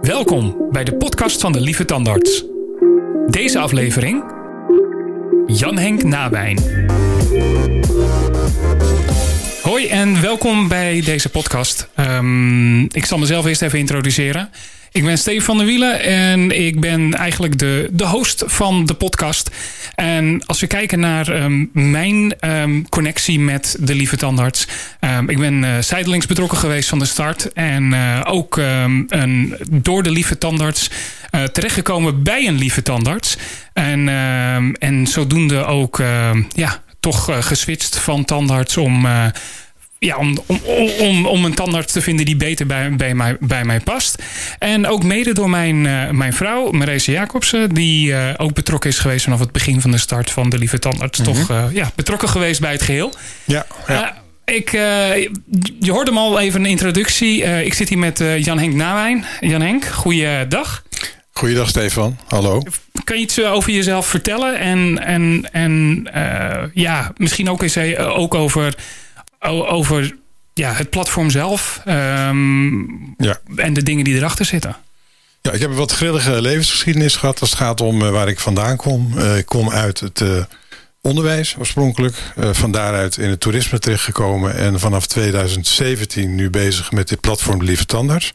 Welkom bij de podcast van de Lieve Tandarts. Deze aflevering... Jan-Henk Nawijn. Hoi en welkom bij deze podcast. Um, ik zal mezelf eerst even introduceren. Ik ben Steven van der Wielen en ik ben eigenlijk de, de host van de podcast. En als we kijken naar um, mijn um, connectie met de Lieve Tandarts. Um, ik ben uh, zijdelings betrokken geweest van de start. En uh, ook een, door de Lieve Tandarts uh, terechtgekomen bij een Lieve Tandarts. En, en zodoende ook ja, toch geswitcht van tandarts om ja, om, om, om, om een tandarts te vinden die beter bij, bij, mij, bij mij past. En ook mede door mijn, uh, mijn vrouw, Marese Jacobsen, die uh, ook betrokken is geweest vanaf het begin van de start van de Lieve Tandarts. Mm -hmm. Toch uh, ja, betrokken geweest bij het geheel. Ja, ja. ik, je hoorde hem al even een introductie. ik zit hier met Jan-Henk Nawijn. Jan-Henk, goeiedag. Goeiedag Stefan, hallo. Kan je iets over jezelf vertellen? En, en, en ja, misschien ook eens ook over over ja, het platform zelf um, ja. en de dingen die erachter zitten. Ja, ik heb een wat grillige levensgeschiedenis gehad als het gaat om uh, waar ik vandaan kom. Uh, ik kom uit het uh, onderwijs oorspronkelijk. van daaruit in het toerisme terechtgekomen. En vanaf 2017 nu bezig met dit platform Lieve Tandarts.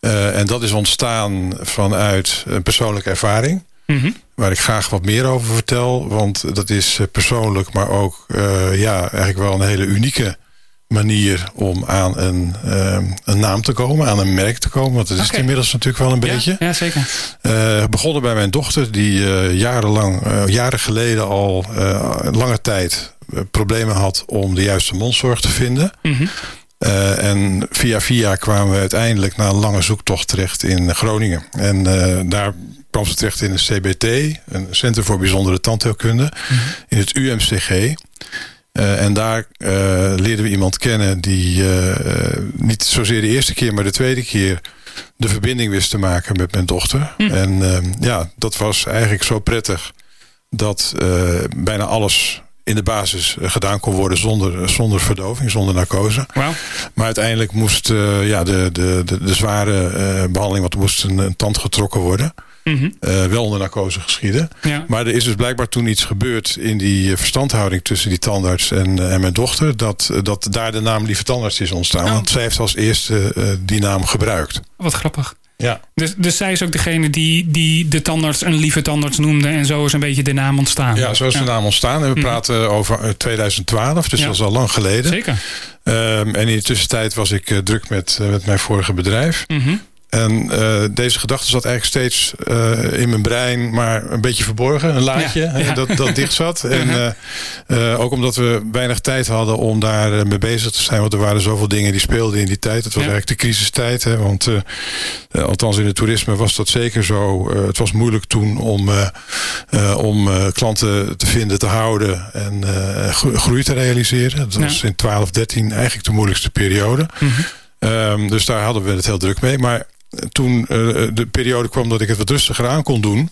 en dat is ontstaan vanuit een persoonlijke ervaring. Mm -hmm. Waar ik graag wat meer over vertel. Want dat is persoonlijk, maar ook uh, ja, eigenlijk wel een hele unieke manier om aan een, uh, een naam te komen, aan een merk te komen. Want dat is okay. het inmiddels natuurlijk wel een beetje. Ja, zeker. Uh, begonnen bij mijn dochter, die jarenlang, jaren geleden al lange tijd problemen had om de juiste mondzorg te vinden. Mm -hmm. En via via kwamen we uiteindelijk na een lange zoektocht terecht in Groningen. En daar kwam ze terecht in een CBT, een Centrum voor Bijzondere Tandheelkunde, mm -hmm. in het UMCG. Uh, en daar uh, leerden we iemand kennen die uh, niet zozeer de eerste keer, maar de tweede keer de verbinding wist te maken met mijn dochter. Mm. En ja, dat was eigenlijk zo prettig dat bijna alles in de basis gedaan kon worden zonder, zonder verdoving, zonder narcose. Wow. Maar uiteindelijk moest ja, de, de, de, de zware behandeling, want er moest een, een tand getrokken worden. Mm -hmm. uh, wel onder narcose geschieden. Ja. Maar er is dus blijkbaar toen iets gebeurd in die verstandhouding tussen die tandarts en, uh, en mijn dochter. Dat, dat daar de naam Lieve Tandarts is ontstaan. Oh. Want zij heeft als eerste uh, die naam gebruikt. Wat grappig. Ja. Dus, dus zij is ook degene die, die de tandarts een lieve tandarts noemde. En zo is een beetje de naam ontstaan. Ja, zo is de naam ontstaan. En we mm. praten over 2012. Dus ja. dat is al lang geleden. Zeker. Um, en in de tussentijd was ik druk met, met mijn vorige bedrijf. Mm -hmm. En uh, deze gedachte zat eigenlijk steeds uh, in mijn brein, maar een beetje verborgen. Een laadje ja, ja. Dat, dat dicht zat. En uh, ook omdat we weinig tijd hadden om daar mee bezig te zijn. Want er waren zoveel dingen die speelden in die tijd. Het was ja. eigenlijk de crisistijd. Hè, want althans in het toerisme was dat zeker zo. het was moeilijk toen om, om klanten te vinden, te houden en groei te realiseren. Dat was in 12, 13 eigenlijk de moeilijkste periode. Mm -hmm. um, dus daar hadden we het heel druk mee. Maar toen uh, de periode kwam dat ik het wat rustiger aan kon doen...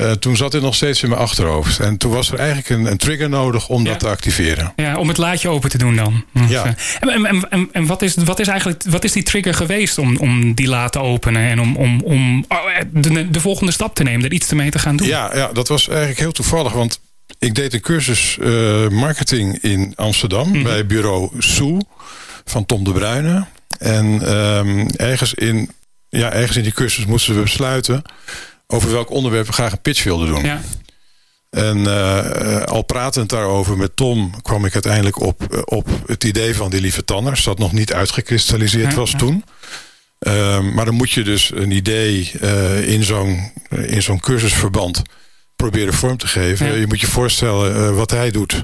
Uh, toen zat dit nog steeds in mijn achterhoofd. En toen was er eigenlijk een, een trigger nodig om ja. dat te activeren. Ja, om het laadje open te doen dan. Ja. En, en, en, en wat, is, wat is eigenlijk wat is die trigger geweest om, om die laad te openen... en om, om, om de, de volgende stap te nemen, er iets mee te gaan doen? Ja, ja, dat was eigenlijk heel toevallig. Want ik deed een cursus uh, marketing in Amsterdam... Mm -hmm. bij bureau Soe van Tom de Bruyne. En um, ergens in ja, ergens in die cursus moesten we besluiten over welk onderwerp we graag een pitch wilden doen. Ja. En uh, al pratend daarover met Tom kwam ik uiteindelijk op, op het idee van die lieve tanners. Dat nog niet uitgekristalliseerd ja, was ja. toen. Uh, maar dan moet je dus een idee uh, in zo'n in zo'n cursusverband proberen vorm te geven. Ja. Je moet je voorstellen, wat hij doet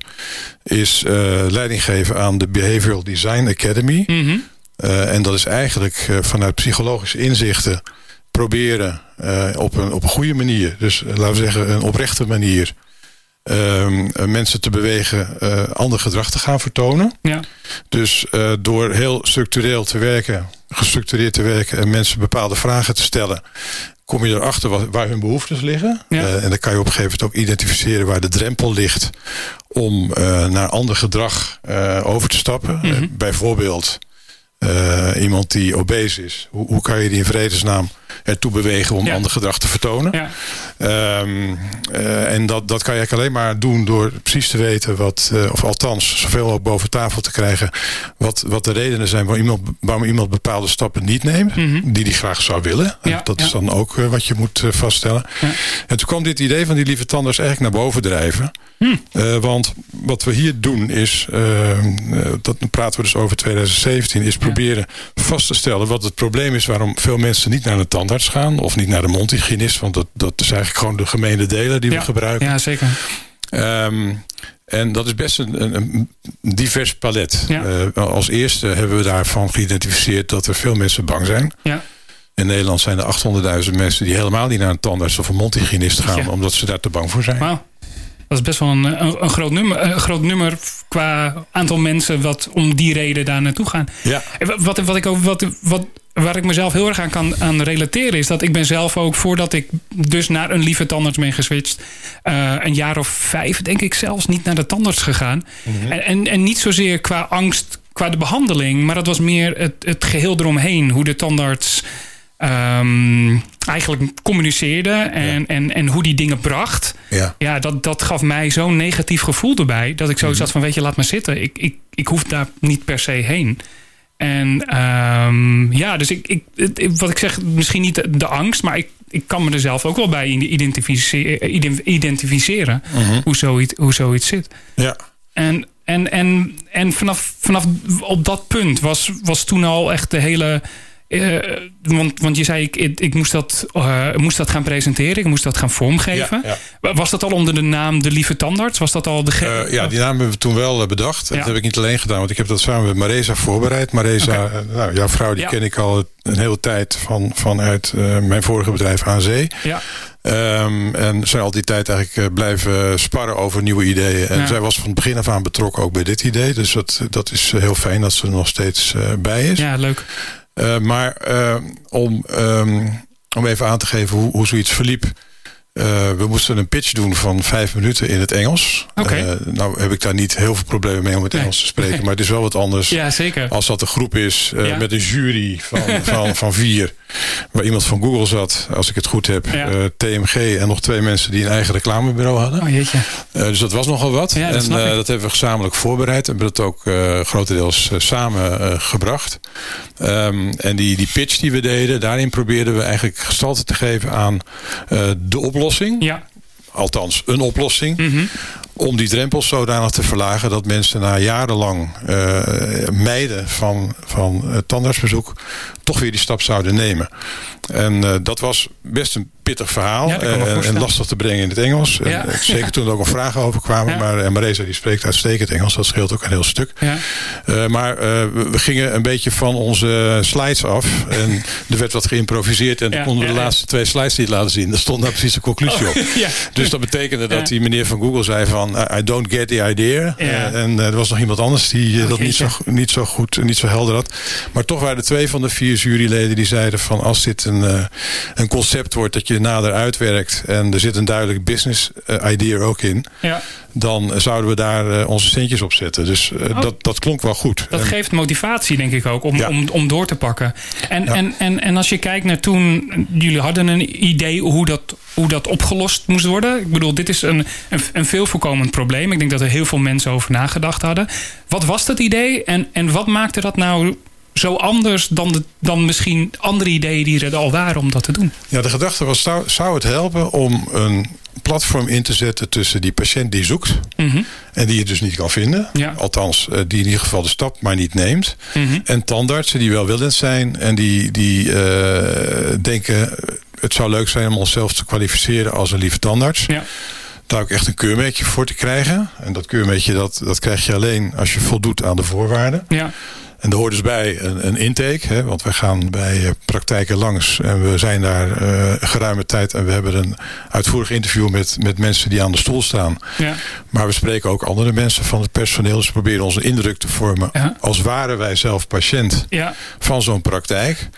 is leiding geven aan de Behavioral Design Academy. Mm -hmm. Uh, en dat is eigenlijk uh, vanuit psychologische inzichten proberen uh, op, een, op een goede manier, dus laten we zeggen een oprechte manier, ehm, mensen te bewegen ander gedrag te gaan vertonen. Ja. Dus door heel structureel te werken, gestructureerd te werken en mensen bepaalde vragen te stellen, kom je erachter wat, waar hun behoeftes liggen. Ja. en dan kan je op een gegeven moment ook identificeren waar de drempel ligt om naar ander gedrag over te stappen. Mhm. bijvoorbeeld iemand die obese is, hoe, hoe kan je die in vredesnaam ertoe bewegen om ander gedrag te vertonen. Ja. Ehm, eh, en dat, dat kan je eigenlijk alleen maar doen door precies te weten wat, uh, of althans zoveel ook boven tafel te krijgen, wat, wat de redenen zijn waarom iemand, waarom iemand bepaalde stappen niet neemt, mhm. die hij graag zou willen. Ja, dat is dan ook uh, wat je moet vaststellen. En toen kwam dit idee van die lieve tanders eigenlijk naar boven drijven. Hmm. want wat we hier doen is, dat praten we dus over 2017, is proberen vast te stellen wat het probleem is waarom veel mensen niet naar een tandarts gaan. Of niet naar de mondhygiënist. Want dat, dat is eigenlijk gewoon de gemene delen die we gebruiken. Ja, zeker. Ehm, en dat is best een, een divers palet. Uh, als eerste hebben we daarvan geïdentificeerd dat er veel mensen bang zijn. Ja. In Nederland zijn er 800.000 mensen die helemaal niet naar een tandarts of een mondhygiënist gaan. Omdat ze daar te bang voor zijn. Dat is best wel een, een, een, groot nummer, een groot nummer qua aantal mensen wat om die reden daar naartoe gaan. Ja. Wat, wat ik ook, wat, wat, waar ik mezelf heel erg aan kan aan relateren is dat ik ben zelf ook voordat ik dus naar een lieve tandarts ben geswitcht, uh, een jaar of vijf denk ik zelfs niet naar de tandarts gegaan. Mhm. en, en, en niet zozeer qua angst qua de behandeling, maar dat was meer het, het geheel eromheen. Hoe de tandarts um, eigenlijk communiceerde en, en, en hoe die dingen bracht. Ja, ja dat, dat gaf mij zo'n negatief gevoel erbij. Dat ik zo mm zat van, weet je, laat maar zitten. Ik, ik, ik hoef daar niet per se heen. En um, ja, dus ik, ik, wat ik zeg, misschien niet de, angst, maar ik, ik kan me er zelf ook wel bij identificeren, identificeren mhm. hoe, zoiets, hoe zoiets zit. Ja. En, en, en, en vanaf, vanaf op dat punt was, was toen al echt de hele uh, want, want je zei, ik, ik, moest, dat, uh, moest dat gaan presenteren. Ik moest dat gaan vormgeven. Was dat al onder de naam De Lieve Tandarts? Was dat al de uh, ja, die naam hebben we toen wel bedacht. Dat heb ik niet alleen gedaan, want ik heb dat samen met Maresa voorbereid. Maresa, nou, jouw vrouw, die ken ik al een hele tijd van, vanuit mijn vorige bedrijf aan zee. Ja. Um, en zijn al die tijd eigenlijk blijven sparren over nieuwe ideeën. En zij was van het begin af aan betrokken ook bij dit idee. Dus dat, dat is heel fijn dat ze er nog steeds bij is. Ja, leuk. Uh, maar uh, om, um, om even aan te geven hoe, hoe zoiets verliep. Uh, we moesten een pitch doen van vijf minuten in het Engels. Okay. Nou heb ik daar niet heel veel problemen mee om het Engels te spreken. Maar het is wel wat anders ja, zeker. als dat een groep is ja. met een jury van, van, van vier. Waar iemand van Google zat, als ik het goed heb. Ja. TMG en nog twee mensen die een eigen reclamebureau hadden. Oh, jeetje. dus dat was nogal wat. Ja, dat en dat hebben we gezamenlijk voorbereid. En hebben dat ook grotendeels samen gebracht. Um, en die, die pitch die we deden, daarin probeerden we eigenlijk gestalte te geven aan de oplossing oplossing. Ja. Althans, een oplossing. Mm om die drempels zodanig te verlagen dat mensen na jarenlang uh, mijden van, van tandartsbezoek toch weer die stap zouden nemen. En uh, dat was best een pittig verhaal en, en, lastig te brengen in het Engels. Ja. En, zeker toen er ook al vragen over kwamen. Maar en Marisa die spreekt uitstekend Engels, dat scheelt ook een heel stuk. maar we, we, gingen een beetje van onze slides af. En er werd wat geïmproviseerd. En toen konden we de laatste twee slides niet laten zien. Daar stond daar precies de conclusie op. Oh, dus dat betekende dat die meneer van Google zei van I don't get the idea. Eh, en eh, er was nog iemand anders die eh, dat niet zo, niet zo goed, niet zo helder had. Maar toch waren er twee van de vier juryleden die zeiden van als dit een, een concept wordt dat je nader uitwerkt en er zit een duidelijk business idea ook in. Ja dan zouden we daar onze centjes op zetten. Dus oh. dat, dat klonk wel goed. Dat geeft motivatie, denk ik ook, om, om, om door te pakken. En, en, en, en als je kijkt naar toen, jullie hadden een idee hoe dat hoe dat opgelost moest worden. Ik bedoel, dit is een, een, een veel voorkomend probleem. Ik denk dat er heel veel mensen over nagedacht hadden. Wat was dat idee en, en wat maakte dat nou zo anders dan, de, dan misschien andere ideeën die er al waren om dat te doen? Ja, de gedachte was, zou, zou het helpen om een platform in te zetten tussen die patiënt die zoekt mhm. en die je dus niet kan vinden. Ja. Althans, eh, die in ieder geval de stap maar niet neemt. Mhm. En tandartsen die wel willend zijn en die, die uh, denken het zou leuk zijn om onszelf te kwalificeren als een lieve tandarts. Ja. Daar ook echt een keurmerkje voor te krijgen. En dat keurmerkje dat, dat krijg je alleen als je voldoet aan de voorwaarden. Ja. En er hoort dus bij een, een intake. Hè, want we gaan bij eh, praktijken langs. En we zijn daar uh, geruime tijd. En we hebben een uitvoerig interview met, met mensen die aan de stoel staan. Ja. Maar we spreken ook andere mensen van het personeel. Dus we proberen onze indruk te vormen. Als waren wij zelf patiënt ja. van zo'n praktijk.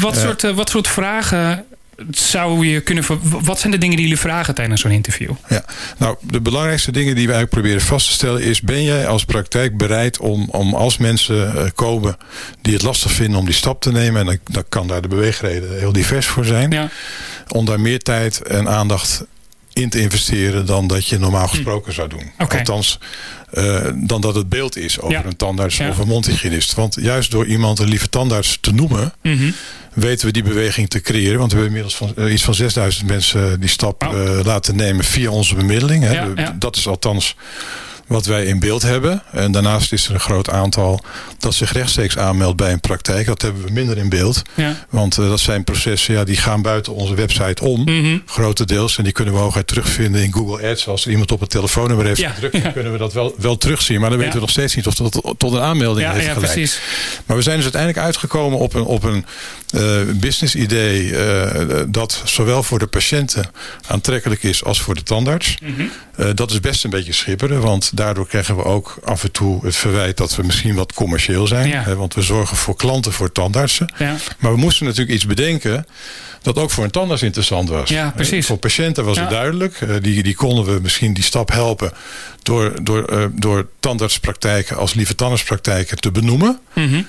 Wat, soort, wat soort vragen zou je kunnen. Wat zijn de dingen die jullie vragen tijdens zo'n interview? Ja, nou, de belangrijkste dingen die wij proberen vast te stellen is: ben jij als praktijk bereid om, om als mensen eh, komen die het lastig vinden om die stap te nemen, en dan, dan kan daar de beweegreden heel divers voor zijn, ja. om daar meer tijd en aandacht in te investeren dan dat je normaal hm. gesproken zou doen. Althans, uh, dan dat het beeld is over een tandarts of een mondhygiënist. Want juist door iemand een lieve tandarts te noemen, mm weten we die beweging te creëren. Want we hebben inmiddels van, uh, iets van 6000 mensen die stap uh, laten nemen via onze bemiddeling. Hè. Dat is althans wat wij in beeld hebben. En daarnaast is er een groot aantal dat zich rechtstreeks aanmeldt bij een praktijk. Dat hebben we minder in beeld. Ja. Want uh, dat zijn processen ja, die gaan buiten onze website om. Mm -hmm. Grotendeels. En die kunnen we hooguit terugvinden in Google Ads. Als er iemand op het telefoonnummer heeft ja. gedrukt, dan kunnen we dat wel, wel terugzien. Maar dan weten we nog steeds niet of dat tot, een aanmelding heeft geleid. Precies. Maar we zijn dus uiteindelijk uitgekomen op een, op een uh, business idee uh, dat zowel voor de patiënten aantrekkelijk is als voor de tandarts. Mm -hmm. uh, dat is best een beetje schipperen, want daardoor krijgen we ook af en toe het verwijt dat we misschien wat commercieel zijn. Ja. Hè, want we zorgen voor klanten, voor tandartsen. Ja. Maar we moesten natuurlijk iets bedenken dat ook voor een tandarts interessant was. Ja, precies. Voor patiënten was het duidelijk. die, die konden we misschien die stap helpen door, door, door tandartspraktijken als lieve tandartspraktijken te benoemen. Mm -hmm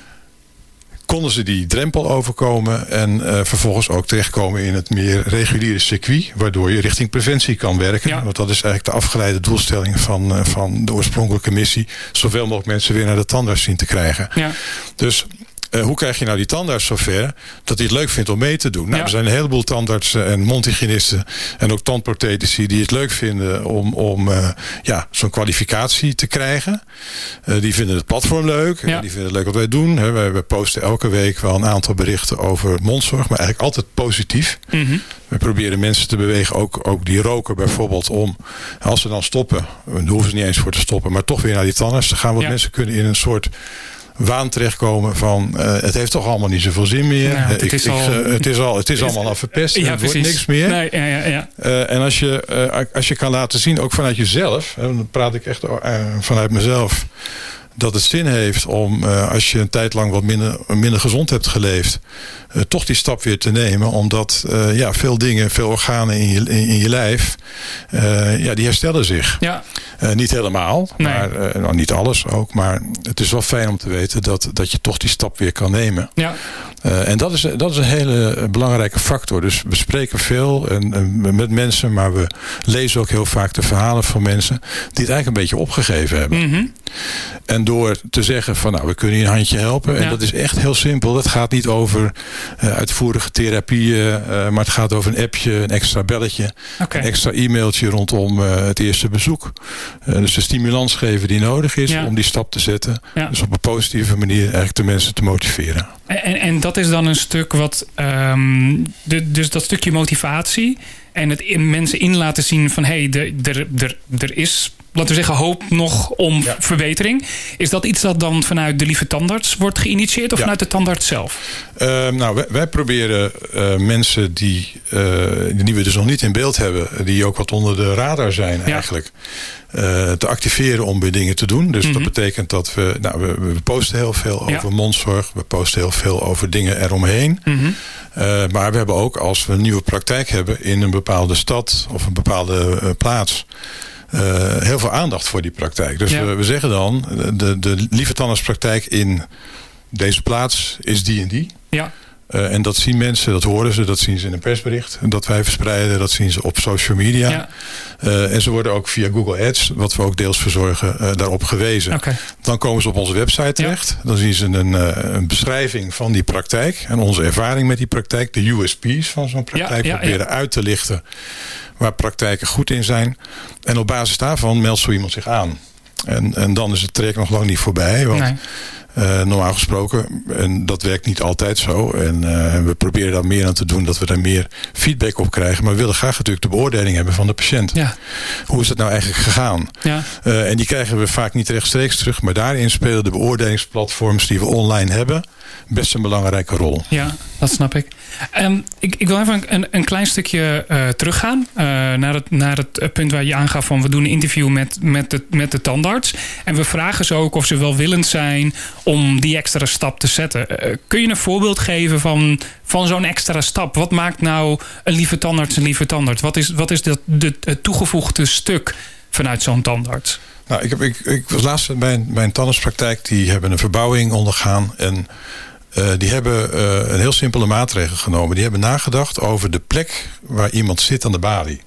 konden ze die drempel overkomen en uh, vervolgens ook terechtkomen in het meer reguliere circuit, waardoor je richting preventie kan werken. Ja. Want dat is eigenlijk de afgeleide doelstelling van, uh, van de oorspronkelijke missie. Zoveel mogelijk mensen weer naar de tandarts zien te krijgen. Ja. Dus uh, hoe krijg je nou die tandarts zover dat hij het leuk vindt om mee te doen? Nou, ja. Er zijn een heleboel tandartsen en mondhygiënisten en ook tandprothetici die het leuk vinden om, om uh, ja, zo'n kwalificatie te krijgen. Uh, die vinden het platform leuk. Ja. Die vinden het leuk wat wij doen. He, wij, wij, posten elke week wel een aantal berichten over mondzorg, maar eigenlijk altijd positief. Mm -hmm. We proberen mensen te bewegen, ook, ook die roken bijvoorbeeld, om als ze dan stoppen, daar hoeven ze niet eens voor te stoppen, maar toch weer naar die tandarts te gaan. Want ja. mensen kunnen in een soort waan terechtkomen van uh, het heeft toch allemaal niet zoveel zin meer. Nou, het, ik, is ik, al, uh, het is al, het is allemaal al verpest. Ja, er wordt niks meer. Nee, ja, ja, ja. Uh, en als je, als je kan laten zien, ook vanuit jezelf, dan praat ik echt vanuit mezelf dat het zin heeft om, uh, als je een tijd lang wat minder, minder gezond hebt geleefd, uh, toch die stap weer te nemen. Omdat uh, ja, veel dingen, veel organen in je, in, in je lijf, ja, die herstellen zich. Ja. niet helemaal, nee. maar nou, niet alles ook. Maar het is wel fijn om te weten dat, dat je toch die stap weer kan nemen. Ja. en dat is, dat is een hele belangrijke factor. Dus we spreken veel en, en met mensen, maar we lezen ook heel vaak de verhalen van mensen die het eigenlijk een beetje opgegeven hebben. Mm -hmm. En door te zeggen van nou, we kunnen je een handje helpen. En ja. dat is echt heel simpel. Dat gaat niet over uh, uitvoerige therapieën. Uh, maar het gaat over een appje, een extra belletje. Okay. Een extra e-mailtje rondom uh, het eerste bezoek. dus de stimulans geven die nodig is ja. om die stap te zetten. Ja. Dus op een positieve manier eigenlijk de mensen te motiveren. En, en dat is dan een stuk wat... Um, de, dus dat stukje motivatie... En het in mensen in laten zien van... hé, hey, er is laten we zeggen, hoop nog om ja. verbetering. Is dat iets dat dan vanuit de lieve tandarts wordt geïnitieerd of ja. vanuit de tandarts zelf? Uh, nou, wij, wij proberen uh, mensen die, uh, die we dus nog niet in beeld hebben, die ook wat onder de radar zijn ja. eigenlijk. Uh, te activeren om weer dingen te doen. Dus mm -hmm. dat betekent dat we, nou, we, we posten heel veel over mondzorg. We posten heel veel over dingen eromheen. Mm -hmm. uh, maar we hebben ook, als we een nieuwe praktijk hebben in een bepaalde stad of een bepaalde plaats. Uh, heel veel aandacht voor die praktijk. Dus ja. we, we, zeggen dan, de, de lieve tandartspraktijk in deze plaats is die en die. Ja. Uh, en dat zien mensen, dat horen ze, dat zien ze in een persbericht dat wij verspreiden, dat zien ze op social media. Ja. Uh, en ze worden ook via Google Ads, wat we ook deels verzorgen, uh, daarop gewezen. Okay. Dan komen ze op onze website terecht. Ja. Dan zien ze een, een, beschrijving van die praktijk en onze ervaring met die praktijk, de USP's van zo'n praktijk, ja, proberen uit te lichten waar praktijken goed in zijn. En op basis daarvan meldt zo iemand zich aan. En, en dan is het traject nog lang niet voorbij. Want. Uh, normaal gesproken, en dat werkt niet altijd zo. En uh, we proberen daar meer aan te doen, dat we daar meer feedback op krijgen. Maar we willen graag natuurlijk de beoordeling hebben van de patiënt. Ja. Hoe is het nou eigenlijk gegaan? Ja. Uh, en die krijgen we vaak niet rechtstreeks terug. Maar daarin spelen de beoordelingsplatforms die we online hebben best een belangrijke rol. Ja, dat snap ik. Um, ik, ik, wil even een, een klein stukje teruggaan naar, het, naar het punt waar je aangaf van we doen een interview met, met, de, met de tandarts. En we vragen ze ook of ze welwillend zijn om die extra stap te zetten. kun je een voorbeeld geven van, van zo'n extra stap? Wat maakt nou een lieve tandarts een lieve tandarts? Wat is, wat is dat, de, het toegevoegde stuk vanuit zo'n tandarts? Nou, ik, heb, ik, ik was laatst bij een, bij een tandartspraktijk. Die hebben een verbouwing ondergaan. En uh, die hebben uh, een heel simpele maatregel genomen. Die hebben nagedacht over de plek waar iemand zit aan de balie.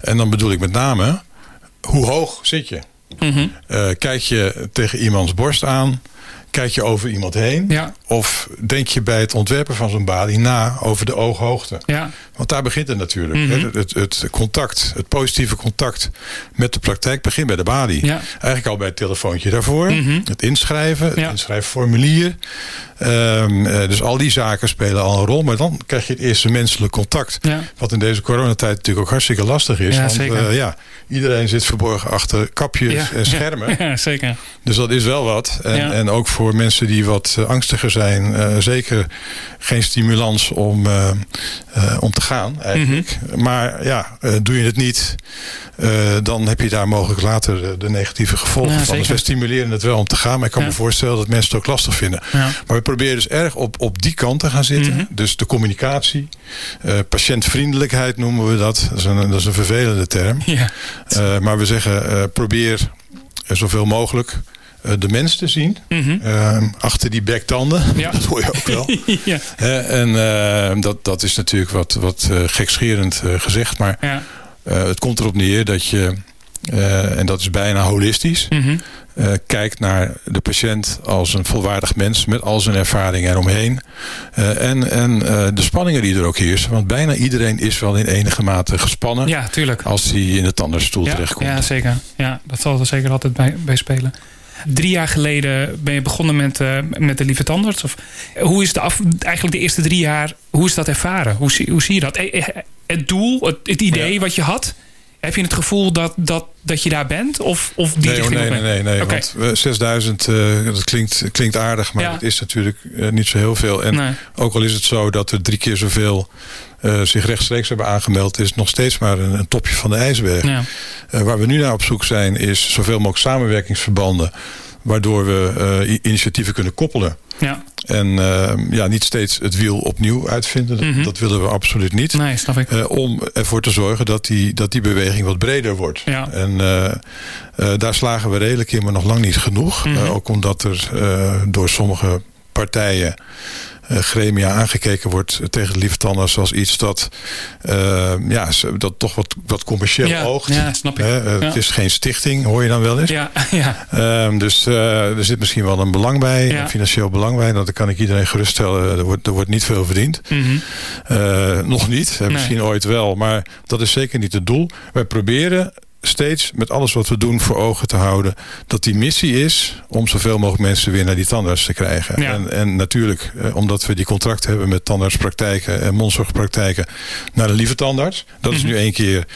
En dan bedoel ik met name, hoe hoog zit je? Mm -hmm. uh, kijk je tegen iemands borst aan? Kijk je over iemand heen? Ja. Of denk je bij het ontwerpen van zo'n balie na over de ooghoogte? Ja. Want daar begint het natuurlijk. Mm -hmm. het, het, contact, het positieve contact met de praktijk begint bij de balie. Ja. Eigenlijk al bij het telefoontje daarvoor. Mm -hmm. Het inschrijven, het inschrijfformulier. Um, uh, dus al die zaken spelen al een rol. Maar dan krijg je het eerste menselijk contact. Wat in deze coronatijd natuurlijk ook hartstikke lastig is. Ja, want zeker. uh, ja, iedereen zit verborgen achter kapjes en schermen. Ja, zeker. Dus dat is wel wat. En, en ook voor mensen die wat uh, angstiger zijn, uh, zeker geen stimulans om, uh, om te gaan eigenlijk. Mhm. Maar ja, doe je het niet, dan heb je daar mogelijk later de negatieve gevolgen Ja, van. Dus wij stimuleren het wel om te gaan, maar ik kan Ja. me voorstellen dat mensen het ook lastig vinden. Maar we proberen dus erg op, op die kant te gaan zitten. Mhm. Dus de communicatie, patiëntvriendelijkheid noemen we dat. Dat is een, dat is een vervelende term. Ja. Maar we zeggen, probeer zoveel mogelijk de mens te zien. Mhm. Uh, achter die bektanden. Ja. Dat hoor je ook wel. ja. en uh, dat, dat is natuurlijk wat, wat uh, gekscherend gezegd. Maar Ja. het komt erop neer dat je, en dat is bijna holistisch... Mhm. Uh, kijkt naar de patiënt als een volwaardig mens met al zijn ervaringen eromheen. Uh, en en uh, de spanningen die er ook heersen. Want bijna iedereen is wel in enige mate gespannen. Ja, tuurlijk. Als hij in de tandartsstoel ja, terechtkomt. Ja, zeker. Ja, dat zal er zeker altijd bij, bij spelen. Drie jaar geleden ben je begonnen met, uh, met de Lieve Tandarts. Of, hoe is de af, eigenlijk de eerste drie jaar, hoe is dat ervaren? Hoe, zie, hoe zie je dat? Het doel, het, het idee ja. wat je had, heb je het gevoel dat, dat, dat je daar bent? Of, of die nee, oh, nee, nee, nee, nee. Okay. Want uh, 6000, uh, dat klinkt, klinkt aardig, maar Ja. het is natuurlijk uh, niet zo heel veel. En Nee. ook al is het zo dat er drie keer zoveel uh, zich rechtstreeks hebben aangemeld, is nog steeds maar een, een topje van de ijsberg. Ja. Waar we nu naar op zoek zijn, is zoveel mogelijk samenwerkingsverbanden. Waardoor we uh, initiatieven kunnen koppelen. Ja. En uh, ja, niet steeds het wiel opnieuw uitvinden. Dat, Mhm. dat willen we absoluut niet. Nee, snap ik. Uh, om ervoor te zorgen dat die, dat die beweging wat breder wordt. Ja. En daar slagen we redelijk in, maar nog lang niet genoeg. Mhm. ook omdat er door sommige partijen gremia aangekeken wordt tegen de lieve tandarts als iets dat, uh, ja, dat toch wat, wat commercieel ja, oogt. Ja, snap ik. Ja. Het is geen stichting, hoor je dan wel eens. Ja, ja. Uh, dus er zit misschien wel een belang bij, Ja. een financieel belang bij. Dat kan ik iedereen geruststellen. Er wordt, er wordt niet veel verdiend. Mhm. nog niet, Nee. misschien ooit wel. Maar dat is zeker niet het doel. Wij proberen steeds met alles wat we doen voor ogen te houden... dat die missie is om zoveel mogelijk mensen weer naar die tandarts te krijgen. Ja. En, en natuurlijk, eh, omdat we die contract hebben met tandartspraktijken en mondzorgpraktijken... naar de lieve tandarts. Dat is Mhm. nu één keer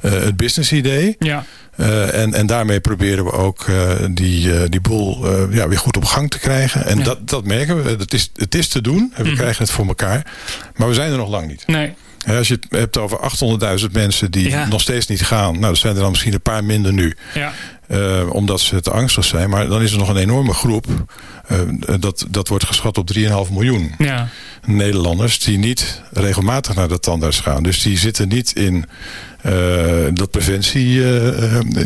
eh, het business idee. Ja. Uh, en, en daarmee proberen we ook uh, die, uh, die boel ja, weer goed op gang te krijgen. En Ja. dat, dat merken we. Het is, het is te doen. En we Mhm. krijgen het voor elkaar. Maar we zijn er nog lang niet. Nee. Als je het hebt over 800.000 mensen die Ja. nog steeds niet gaan. Nou, dat zijn er dan misschien een paar minder nu. Ja. Uh, omdat ze te angstig zijn. Maar dan is er nog een enorme groep. Uh, dat, dat wordt geschat op 3,5 miljoen Ja. Nederlanders. Die niet regelmatig naar de tandarts gaan. Dus die zitten niet in uh, dat preventie.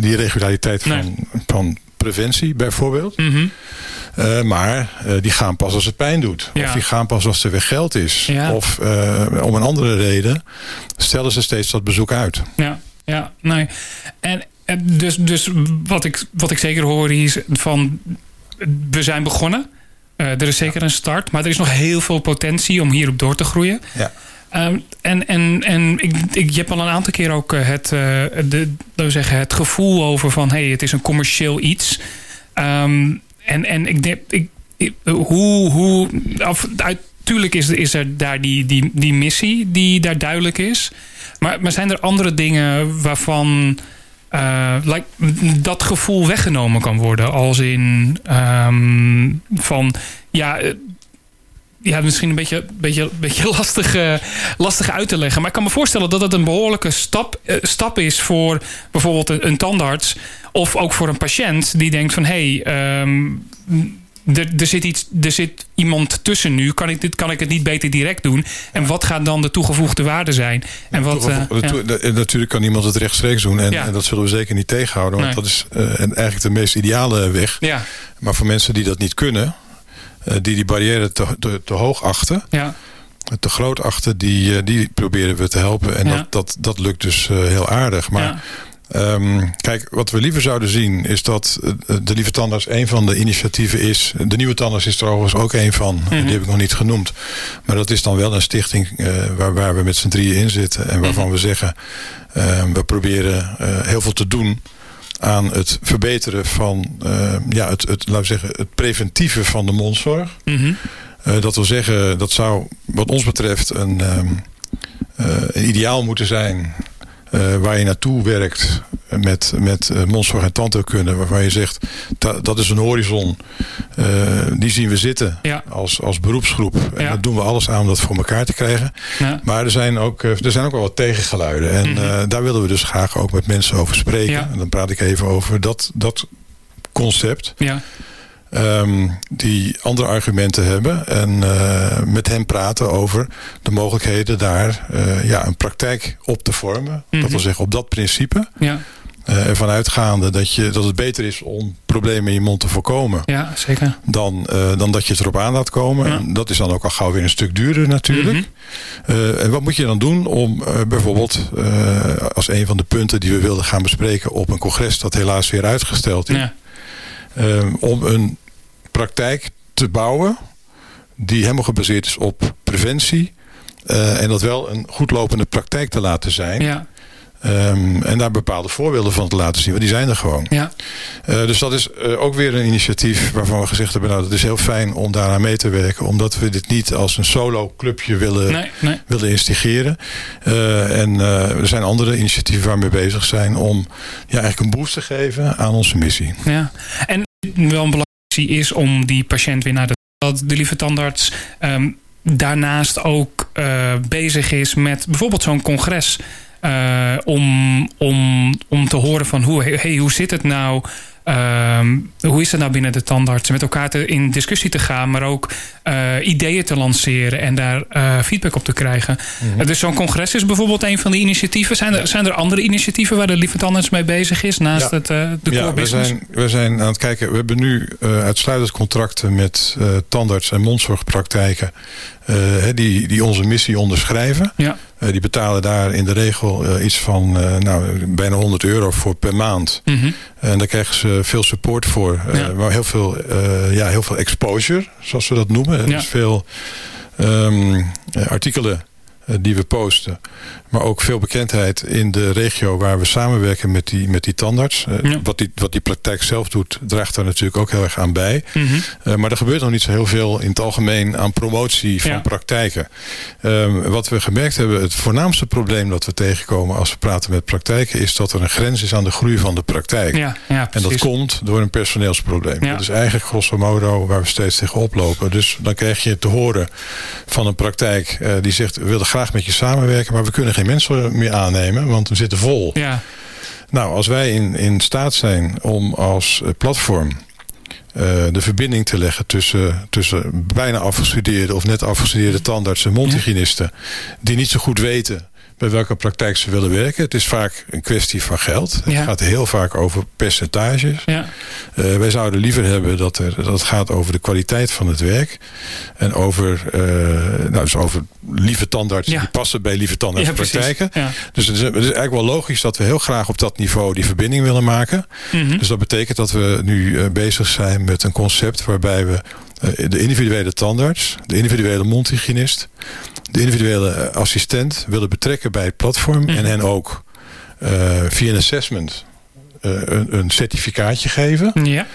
die regulariteit van, Nee. van preventie bijvoorbeeld. Mhm. Uh, maar uh, die gaan pas als het pijn doet. Ja. Of die gaan pas als er weer geld is. Ja. Of uh, om een andere reden stellen ze steeds dat bezoek uit. Ja, ja, nee. En, en dus, dus wat, ik, wat ik zeker hoor is van we zijn begonnen. Er is zeker een start, maar er is nog heel veel potentie om hierop door te groeien. Ja. Um, en en, en ik, ik, je hebt al een aantal keer ook het, uh, de, zeggen, het gevoel over van hey, het is een commercieel iets. Um, en, en ik denk, ik, hoe, hoe af, natuurlijk is, is er daar die, die, die missie die daar duidelijk is. Maar, maar zijn er andere dingen waarvan uh, like, dat gevoel weggenomen kan worden? Als in um, van ja. Ja, misschien een beetje, beetje, beetje lastig, uh, lastig uit te leggen. Maar ik kan me voorstellen dat het een behoorlijke stap, uh, stap is voor bijvoorbeeld een, een, tandarts. Of ook voor een patiënt die denkt van hé, hey, um, er, zit iets, er zit iemand tussen nu. Kan ik, dit, kan ik het niet beter direct doen? En wat gaat dan de toegevoegde waarde zijn? En wat, uh, Natuurlijk kan iemand het rechtstreeks doen. En, en, dat zullen we zeker niet tegenhouden. Want dat is uh, eigenlijk de meest ideale weg. Ja. Maar voor mensen die dat niet kunnen... die die barrière te, te, te hoog achten... Ja te groot achter, die, die proberen we te helpen. En dat, dat, dat lukt dus heel aardig. Maar Um, kijk, wat we liever zouden zien is dat eh, de Lieve Tandarts een van de initiatieven is. De Nieuwe Tandarts is er overigens ook een van. Die mhm. heb ik nog niet genoemd. Maar dat is dan wel een stichting uh, waar, waar we met z'n drieën in zitten. En waarvan mhm. we zeggen, uh, we proberen uh, heel veel te doen aan het verbeteren van ja, het, het, laten we zeggen, het preventieve van de mondzorg. Mm dat wil zeggen, dat zou wat ons betreft een, um, een ideaal moeten zijn waar je naartoe werkt met, met mondzorg en tandheelkunde. Waarvan je zegt, dat, dat is een horizon. Uh, die zien we zitten ja. als, als beroepsgroep. En ja. daar doen we alles aan om dat voor elkaar te krijgen. Ja. Maar er zijn, ook, er zijn ook wel wat tegengeluiden. En mm -hmm. daar willen we dus graag ook met mensen over spreken. En dan praat ik even over dat, dat concept. Ja. Um, die andere argumenten hebben. En uh, met hen praten over de mogelijkheden daar uh, ja, een praktijk op te vormen. Mm -hmm. Dat wil zeggen op dat principe. Ja. Uh, ervan uitgaande dat, je, dat het beter is om problemen in je mond te voorkomen. Ja, zeker. Dan, dan dat je het erop aan laat komen. Ja. En dat is dan ook al gauw weer een stuk duurder natuurlijk. Mm -hmm. en wat moet je dan doen om bijvoorbeeld als een van de punten die we wilden gaan bespreken op een congres dat helaas weer uitgesteld is. Ja. Um, om een praktijk te bouwen die helemaal gebaseerd is op preventie. Uh, en dat wel een goed lopende praktijk te laten zijn. Ja. Um, en daar bepaalde voorbeelden van te laten zien. Want die zijn er gewoon. Ja. Uh, dus dat is uh, ook weer een initiatief waarvan we gezegd hebben... nou, dat is heel fijn om daaraan mee te werken. Omdat we dit niet als een solo clubje willen, nee, nee. willen instigeren. Uh, en er zijn andere initiatieven waarmee we bezig zijn... om ja, eigenlijk een boost te geven aan onze missie. Ja. En wel een is om die patiënt weer naar de... Dat de lieve tandarts um, daarnaast ook uh, bezig is met bijvoorbeeld zo'n congres... Uh, om, om, om te horen van hoe, hey, hoe zit het nou... Um, hoe is het nou binnen de tandartsen? Met elkaar te, in discussie te gaan, maar ook uh, ideeën te lanceren en daar uh, feedback op te krijgen. Mm -hmm. dus zo'n congres is bijvoorbeeld een van die initiatieven. Zijn er, zijn er andere initiatieven waar de Lieve Tandarts mee bezig is naast ja. het, de ja, core we business? zijn, we zijn aan het kijken. We hebben nu uitsluitend contracten met tandarts- en mondzorgpraktijken die, die onze missie onderschrijven. Ja. Uh, die betalen daar in de regel uh, iets van nou, bijna 100 euro voor per maand. Mm -hmm. En daar krijgen ze veel support voor. Ja. maar heel veel, ja, heel veel exposure, zoals we dat noemen. Ja. Dus veel um, artikelen die we posten. Maar ook veel bekendheid in de regio waar we samenwerken met die, met die tandarts. Ja. Wat, die, wat die praktijk zelf doet, draagt daar natuurlijk ook heel erg aan bij. Mm -hmm. uh, maar er gebeurt nog niet zo heel veel in het algemeen aan promotie van Ja. praktijken. Um, wat we gemerkt hebben, het voornaamste probleem dat we tegenkomen als we praten met praktijken, is dat er een grens is aan de groei van de praktijk. Ja, ja, En dat komt door een personeelsprobleem. Ja. Dat is eigenlijk grosso modo waar we steeds tegen oplopen. Dus dan krijg je te horen van een praktijk uh, die zegt... we willen graag met je samenwerken, maar we kunnen geen mensen meer aannemen... want we zitten vol. Ja, Nou, als wij in, in staat zijn om als eh, platform... Uh, de verbinding te leggen tussen, tussen bijna afgestudeerde... of net afgestudeerde tandartsen en mondhygiënisten... die niet zo goed weten bij welke praktijk ze willen werken. Het is vaak een kwestie van geld. Ja. Het gaat heel vaak over percentages. ja, Uh, wij zouden liever hebben dat, er, dat het gaat over de kwaliteit van het werk. En over, uh, nou, dus over lieve tandartsen Ja. die passen bij lieve tandartspraktijken. dus het is, het is eigenlijk wel logisch dat we heel graag op dat niveau die verbinding willen maken. Mhm. Dus dat betekent dat we nu uh, bezig zijn met een concept waarbij we de individuele tandarts, de individuele mondhygiënist, de individuele uh, assistent willen betrekken bij het platform Mhm. en hen ook uh, via een assessment uh, een, een certificaatje geven. ja,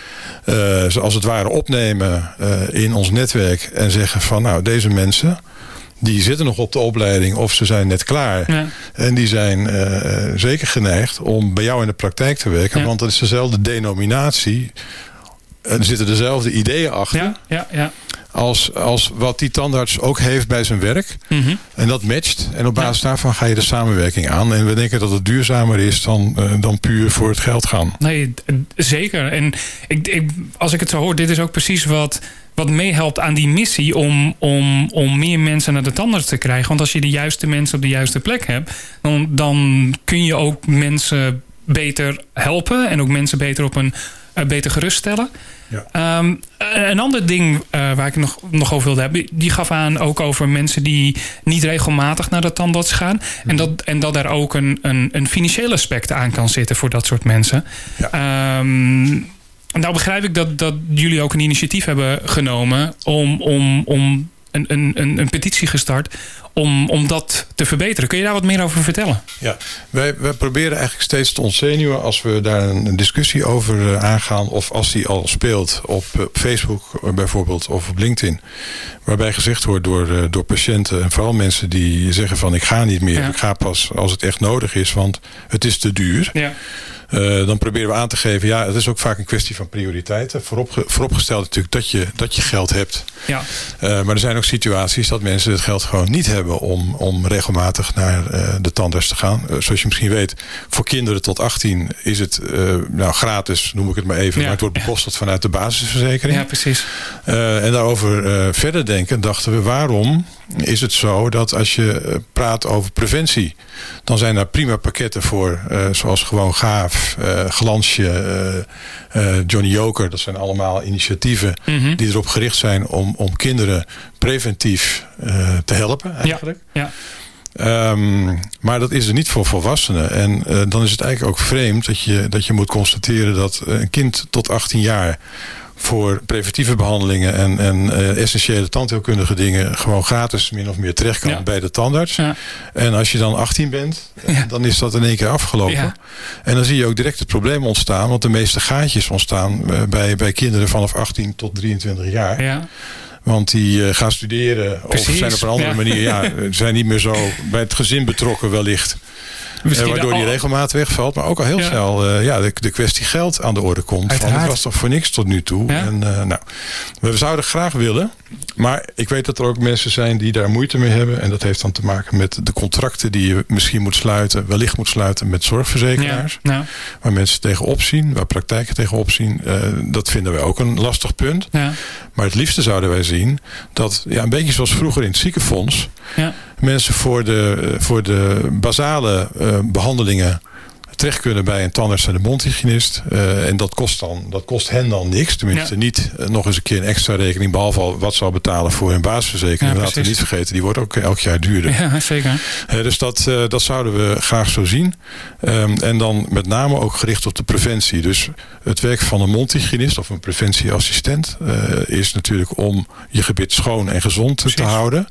Uh, ze als het ware opnemen in ons netwerk en zeggen van nou deze mensen die zitten nog op de opleiding of ze zijn net klaar. ja, En die zijn uh, zeker geneigd om bij jou in de praktijk te werken. Ja. Want dat is dezelfde denominatie. En er zitten dezelfde ideeën achter. ja, ja, ja. als, als wat die tandarts ook heeft bij zijn werk. Mhm. En dat matcht. En op basis daarvan ga je de samenwerking aan. En we denken dat het duurzamer is dan, eh, dan puur voor het geld gaan. Nee, zeker. En ik, ik, als ik het zo hoor, dit is ook precies wat, wat meehelpt aan die missie om, om, om meer mensen naar de tandarts te krijgen. Want als je de juiste mensen op de juiste plek hebt, dan, dan kun je ook mensen beter helpen en ook mensen beter op een beter geruststellen. Ja. Ehm, een ander ding eh, waar ik nog, nog over wilde hebben, die gaf aan ook over mensen die niet regelmatig naar de tandarts gaan. En, dat, en dat daar ook een, een, een financieel aspect aan kan zitten voor dat soort mensen. Ehm, nou begrijp ik dat, dat jullie ook een initiatief hebben genomen om, om, om een, een, een, een petitie gestart om, om dat te verbeteren. Kun je daar wat meer over vertellen? Ja, wij, wij proberen eigenlijk steeds te ontzenuwen als we daar een, discussie over eh, aangaan. Of als die al speelt op eh, Facebook eh, bijvoorbeeld of op LinkedIn. Waarbij gezegd wordt door, door patiënten en vooral mensen die zeggen van ik ga niet meer. Ja. Ik ga pas als het echt nodig is, want het is te duur. Ja. Eh, dan proberen we aan te geven, ja, het is ook vaak een kwestie van prioriteiten. Vooropge vooropgesteld natuurlijk dat je, dat je geld hebt. Ja. Eh, maar er zijn ook situaties dat mensen het geld gewoon niet hebben om, om regelmatig naar eh, de tandarts te gaan. Zoals je misschien weet, voor kinderen tot 18 is het nou, gratis, noem ik het maar even. Ja. Maar het wordt bekostigd vanuit de basisverzekering. ja, precies. En daarover verder denken, dachten we, waarom is het zo dat als je eh, praat over preventie, dan zijn daar prima pakketten voor, eh, zoals gewoon Gaaf, eh, Glansje, Johnny Joker. Dat zijn allemaal initiatieven Mhm. die erop gericht zijn om, om kinderen preventief te helpen eigenlijk. Ja. Ehm, maar dat is er niet voor volwassenen. En dan is het eigenlijk ook vreemd dat je, dat je moet constateren dat een kind tot 18 jaar voor preventieve behandelingen en, en eh, essentiële tandheelkundige dingen gewoon gratis min of meer terecht kan Ja. bij de tandarts. Ja. En als je dan 18 bent, Ja. dan is dat in één keer afgelopen. En dan zie je ook direct het probleem ontstaan, want de meeste gaatjes ontstaan eh, bij, bij kinderen vanaf 18 tot 23 jaar. Ja. Want die eh, gaan studeren Precies, of zijn op een andere manier, ja, zijn niet meer zo bij het gezin betrokken wellicht. Eh, Misschien waardoor die regelmaat wegvalt. Maar ook al heel Ja. snel eh, ja, de, de kwestie geld aan de orde komt. Van, het was toch voor niks tot nu toe. Ja. En, eh, nou, we zouden graag willen. Maar ik weet dat er ook mensen zijn die daar moeite mee hebben. En dat heeft dan te maken met de contracten die je misschien moet sluiten. Wellicht moet sluiten met zorgverzekeraars. Nou, Waar mensen tegenop zien. Waar praktijken tegenop zien. Eh, dat vinden wij ook een lastig punt. ja. Maar het liefste zouden wij zien dat, ja, een beetje zoals vroeger in het ziekenfonds, Ja. Mensen voor de, voor de basale eh, behandelingen terecht kunnen bij een tandarts en de mondhygiënist. Eh, en dat kost, dan, dat kost hen dan niks. Tenminste Ja. niet eh, nog eens een keer een extra rekening. Behalve al wat ze al betalen voor hun basisverzekering. Ja, Laten we niet vergeten, die wordt ook elk jaar duurder. ja, zeker. Eh, dus dat, eh, dat zouden we graag zo zien. Ehm, en dan met name ook gericht op de preventie. Dus het werk van een mondhygiënist of een preventieassistent eh, is natuurlijk om je gebit schoon en gezond te houden.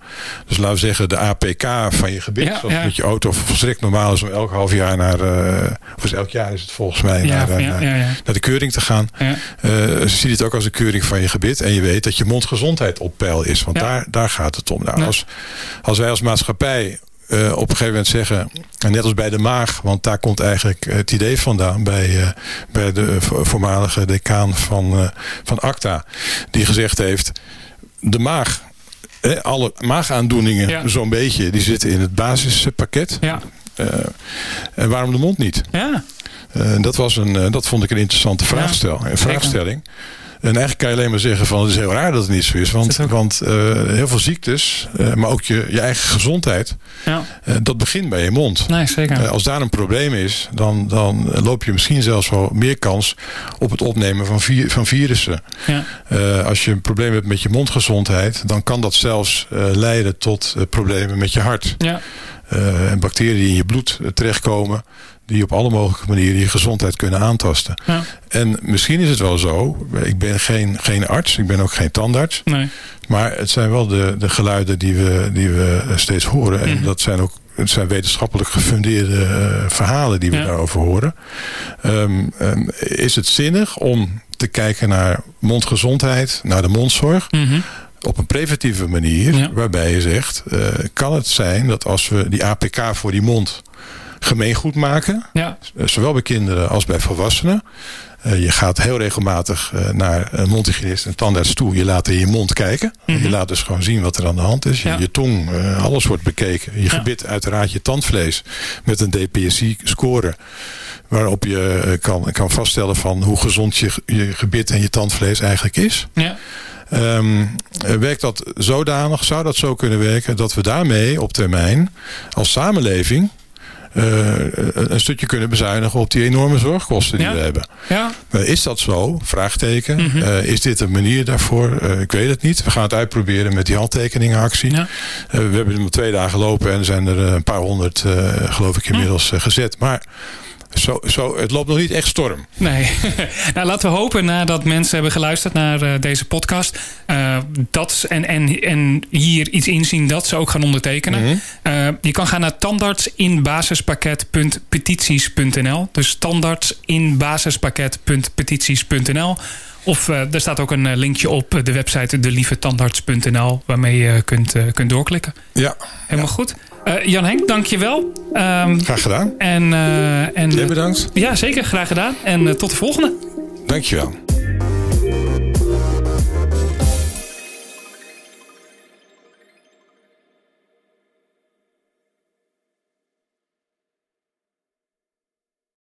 Dus laten we zeggen de APK van je gebit. Ja, zoals met je auto volstrekt normaal is om elk half jaar naar, eh, of is elk jaar is het volgens mij, Ja, naar, eh, ja, naar, de keuring te gaan. Eh, zie het ook als een keuring van je gebit. En je weet dat je mondgezondheid op peil is. Want daar, daar gaat het om. Nou, als, als wij als maatschappij eh, op een gegeven moment zeggen... en net als bij de maag, want daar komt eigenlijk het idee vandaan... bij, eh, bij de vo- voormalige decaan van, eh, van ACTA... die gezegd heeft, de maag... eh, alle maagaandoeningen, Ja. zo'n beetje, die zitten in het basispakket. Ja. Eh, en waarom de mond niet? Ja. Eh, dat, was een, eh, dat vond ik een interessante vraagstel, vraagstelling. En eigenlijk kan je alleen maar zeggen van het is heel raar dat het niet zo is. Want, is want eh, heel veel ziektes, eh, maar ook je, je eigen gezondheid, Ja. eh, dat begint bij je mond. Nee, zeker. Eh, als daar een probleem is, dan, dan loop je misschien zelfs wel meer kans op het opnemen van, van virussen. Ja. Eh, als je een probleem hebt met je mondgezondheid, dan kan dat zelfs eh, leiden tot eh, problemen met je hart. Ja. Eh, en bacteriën die in je bloed eh, terechtkomen, die op alle mogelijke manieren je gezondheid kunnen aantasten. Ja. En misschien is het wel zo, ik ben geen, geen arts, ik ben ook geen tandarts, Nee. maar het zijn wel de, de geluiden die we, die we eh, steeds horen. En Mhm. dat zijn ook het zijn wetenschappelijk gefundeerde verhalen die we Ja. daarover horen. Ehm, ehm, is het zinnig om te kijken naar mondgezondheid, naar de mondzorg Mhm. Op een preventieve manier, Ja. waarbij je zegt, eh, kan het zijn dat als we die APK voor die mond gemeengoed maken. Ja. Zowel bij kinderen als bij volwassenen. Uh, je gaat heel regelmatig uh, naar een mondhygiënist en tandarts toe. Je laat in je mond kijken. Mm -hmm. Je laat dus gewoon zien wat er aan de hand is. Je, ja. je tong, uh, alles wordt bekeken. Je ja. gebit, uiteraard je tandvlees. Met een DPSI-score. Waarop je kan, kan vaststellen van hoe gezond je, je gebit en je tandvlees eigenlijk is. Ja. Um, werkt dat zodanig, zou dat zo kunnen werken... dat we daarmee op termijn als samenleving... Uh, een stukje kunnen bezuinigen op die enorme zorgkosten die ja. we hebben. Ja. Is dat zo? Vraagteken. Mm -hmm. uh, is dit een manier daarvoor? ik weet het niet. We gaan het uitproberen met die handtekeningenactie. Ja. we hebben hem twee dagen gelopen en er zijn er een paar honderd, geloof ik, inmiddels gezet. Maar zo, zo, het loopt nog niet echt storm. Nee. nou, laten we hopen nadat mensen hebben geluisterd naar uh, deze podcast. Uh, dat, en, en, en hier iets inzien dat ze ook gaan ondertekenen. Mm -hmm. uh, je kan gaan naar tandartsinbasispakket.petities.nl. Dus tandartsinbasispakket.petities.nl. Of uh, er staat ook een linkje op de website delievetandarts.nl waarmee je kunt, uh, kunt doorklikken. Ja. Helemaal ja. goed. Uh, Jan Henk, dankjewel. Um, graag gedaan. En, uh, en, Jij bedankt. Ja, zeker. Graag gedaan. En uh, tot de volgende. Dankjewel.